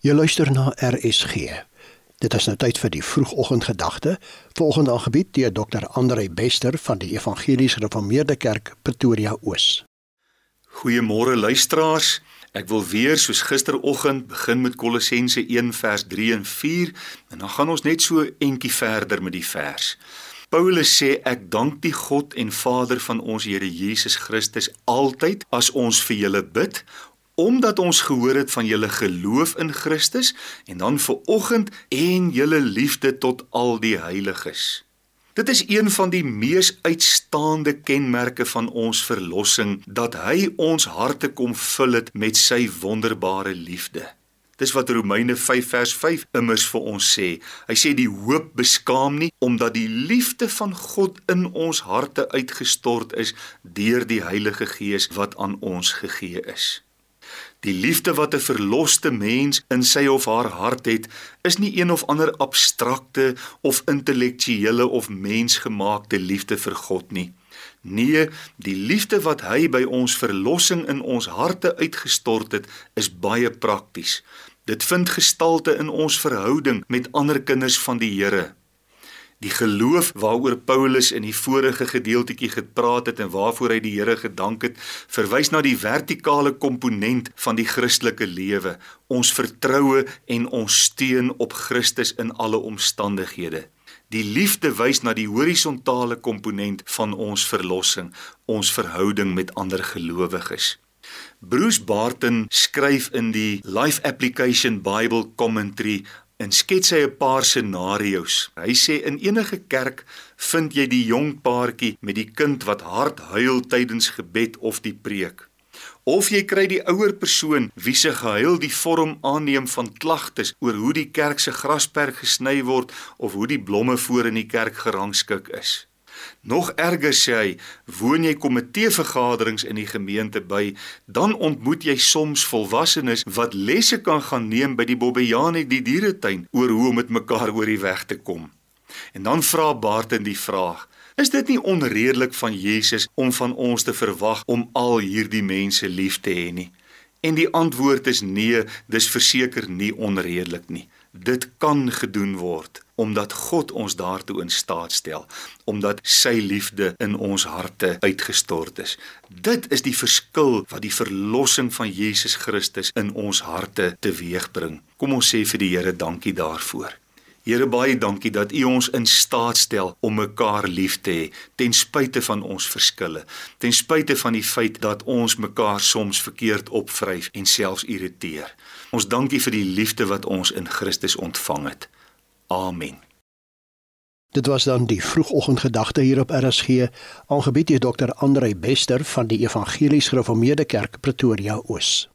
Jy luister na RSG. Dit is nou tyd vir die vroegoggendgedagte, volgende aangebied deur Dr. Andre Bester van die Evangeliese Gereformeerde Kerk Pretoria Oos. Goeiemôre luisteraars. Ek wil weer soos gisteroggend begin met Kolossense 1 vers 3 en 4 en dan gaan ons net so entjie verder met die vers. Paulus sê ek dank die God en Vader van ons Here Jesus Christus altyd as ons vir julle bid omdat ons gehoor het van julle geloof in Christus en dan ver oggend en julle liefde tot al die heiliges. Dit is een van die mees uitstaande kenmerke van ons verlossing dat hy ons harte kom vul het met sy wonderbare liefde. Dis wat Romeine 5 vers 5 immers vir ons sê. Hy sê die hoop beskaam nie omdat die liefde van God in ons harte uitgestort is deur die Heilige Gees wat aan ons gegee is. Die liefde wat 'n verloste mens in sy of haar hart het, is nie een of ander abstrakte of intellektuele of mensgemaakte liefde vir God nie. Nee, die liefde wat hy by ons verlossing in ons harte uitgestort het, is baie prakties. Dit vind gestalte in ons verhouding met ander kinders van die Here. Die geloof waaroor Paulus in die vorige gedeeltjie gepraat het en waarvoor hy die Here gedank het, verwys na die vertikale komponent van die Christelike lewe, ons vertroue en ons steun op Christus in alle omstandighede. Die liefde wys na die horisontale komponent van ons verlossing, ons verhouding met ander gelowiges. Bruce Barton skryf in die Life Application Bible Commentary en skets hy 'n paar scenario's. Hy sê in enige kerk vind jy die jong paartjie met die kind wat hard huil tydens gebed of die preek. Of jy kry die ouer persoon wie se gehuil die vorm aanneem van klagtes oor hoe die kerk se grasperk gesny word of hoe die blomme voor in die kerk gerangskik is. Nog erger sê hy, woon jy komiteevergaderings in die gemeente by, dan ontmoet jy soms volwassenes wat lesse kan gaan neem by die Bobbejane die dieretuin oor hoe om met mekaar oor die weg te kom. En dan vra Barton die vraag: Is dit nie onredelik van Jesus om van ons te verwag om al hierdie mense lief te hê nie? En die antwoord is nee, dis verseker nie onredelik nie. Dit kan gedoen word omdat God ons daartoe in staat stel, omdat sy liefde in ons harte uitgestort is. Dit is die verskil wat die verlossing van Jesus Christus in ons harte teweegbring. Kom ons sê vir die Here dankie daarvoor. Here baie dankie dat U ons in staat stel om mekaar lief te hê ten spyte van ons verskille, ten spyte van die feit dat ons mekaar soms verkeerd opvryf en selfs irriteer. Ons dankie vir die liefde wat ons in Christus ontvang het. Amen. Dit was dan die vroegoggendgedagte hier op RSG, aangebied deur Dr. Andrei Bester van die Evangelies Gereformeerde Kerk Pretoria Oos.